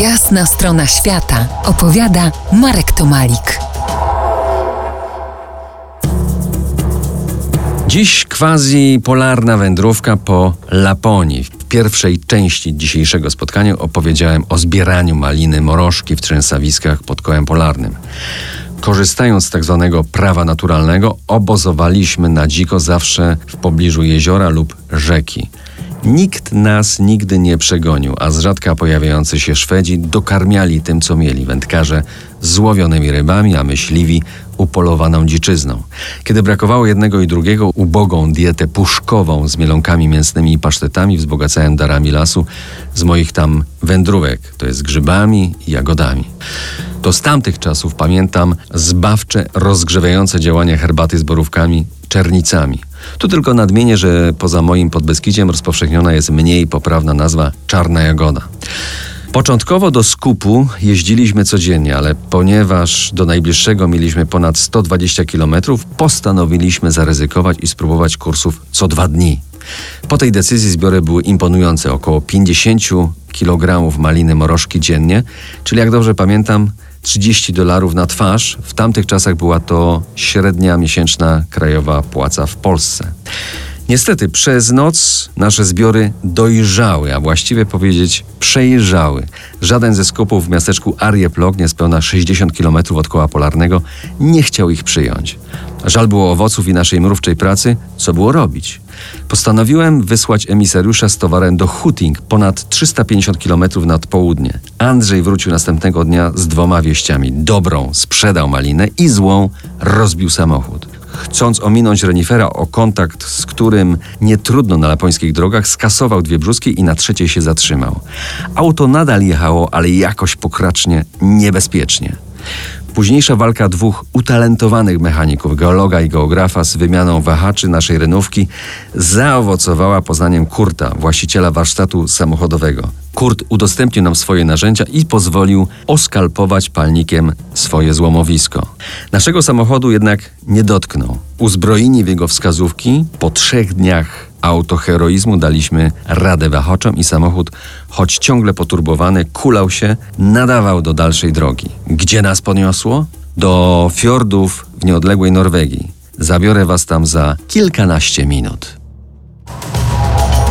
Jasna strona świata opowiada Marek Tomalik. Dziś quasi polarna wędrówka po Laponii. W pierwszej części dzisiejszego spotkania opowiedziałem o zbieraniu maliny morożki w trzęsawiskach pod kołem polarnym. Korzystając z tak zwanego prawa naturalnego, obozowaliśmy na dziko zawsze w pobliżu jeziora lub rzeki. Nikt nas nigdy nie przegonił, a z rzadka pojawiający się Szwedzi dokarmiali tym, co mieli. Wędkarze złowionymi rybami, a myśliwi upolowaną dziczyzną. Kiedy brakowało jednego i drugiego, ubogą dietę puszkową z mielonkami mięsnymi i pasztetami wzbogacałem darami lasu z moich tam wędrówek, to jest grzybami i jagodami. To z tamtych czasów pamiętam zbawcze, rozgrzewające działania herbaty z borówkami, czernicami. Tu tylko nadmienię, że poza moim Podbeskidziem rozpowszechniona jest mniej poprawna nazwa czarna jagoda. Początkowo do skupu jeździliśmy codziennie, ale ponieważ do najbliższego mieliśmy ponad 120 km, postanowiliśmy zaryzykować i spróbować kursów co dwa dni. Po tej decyzji zbiory były imponujące, około 50 kg maliny morożki dziennie, czyli jak dobrze pamiętam, 30 dolarów na twarz. W tamtych czasach była to średnia miesięczna krajowa płaca w Polsce. Niestety przez noc nasze zbiory dojrzały, a właściwie powiedzieć przejrzały. Żaden ze skupów w miasteczku Arjeplog, niespełna 60 km od koła polarnego, nie chciał ich przyjąć. Żal było owoców i naszej mrówczej pracy, co było robić? Postanowiłem wysłać emisariusza z towarem do Huting, ponad 350 km nad południe. Andrzej wrócił następnego dnia z dwoma wieściami. Dobrą sprzedał malinę i złą rozbił samochód. Chcąc ominąć renifera, o kontakt z którym nie trudno na lapońskich drogach, skasował dwie brzuski i na trzeciej się zatrzymał. Auto nadal jechało, ale jakoś pokracznie niebezpiecznie. Późniejsza walka dwóch utalentowanych mechaników, geologa i geografa z wymianą wahaczy naszej renówki zaowocowała poznaniem Kurta, właściciela warsztatu samochodowego. Kurt udostępnił nam swoje narzędzia i pozwolił oskalpować palnikiem swoje złomowisko. Naszego samochodu jednak nie dotknął. Uzbrojeni w jego wskazówki, po trzech dniach autoheroizmu daliśmy radę wahaczom i samochód, choć ciągle poturbowany, kulał się, nadawał do dalszej drogi. Gdzie nas poniosło? Do fiordów w nieodległej Norwegii. Zabiorę was tam za kilkanaście minut.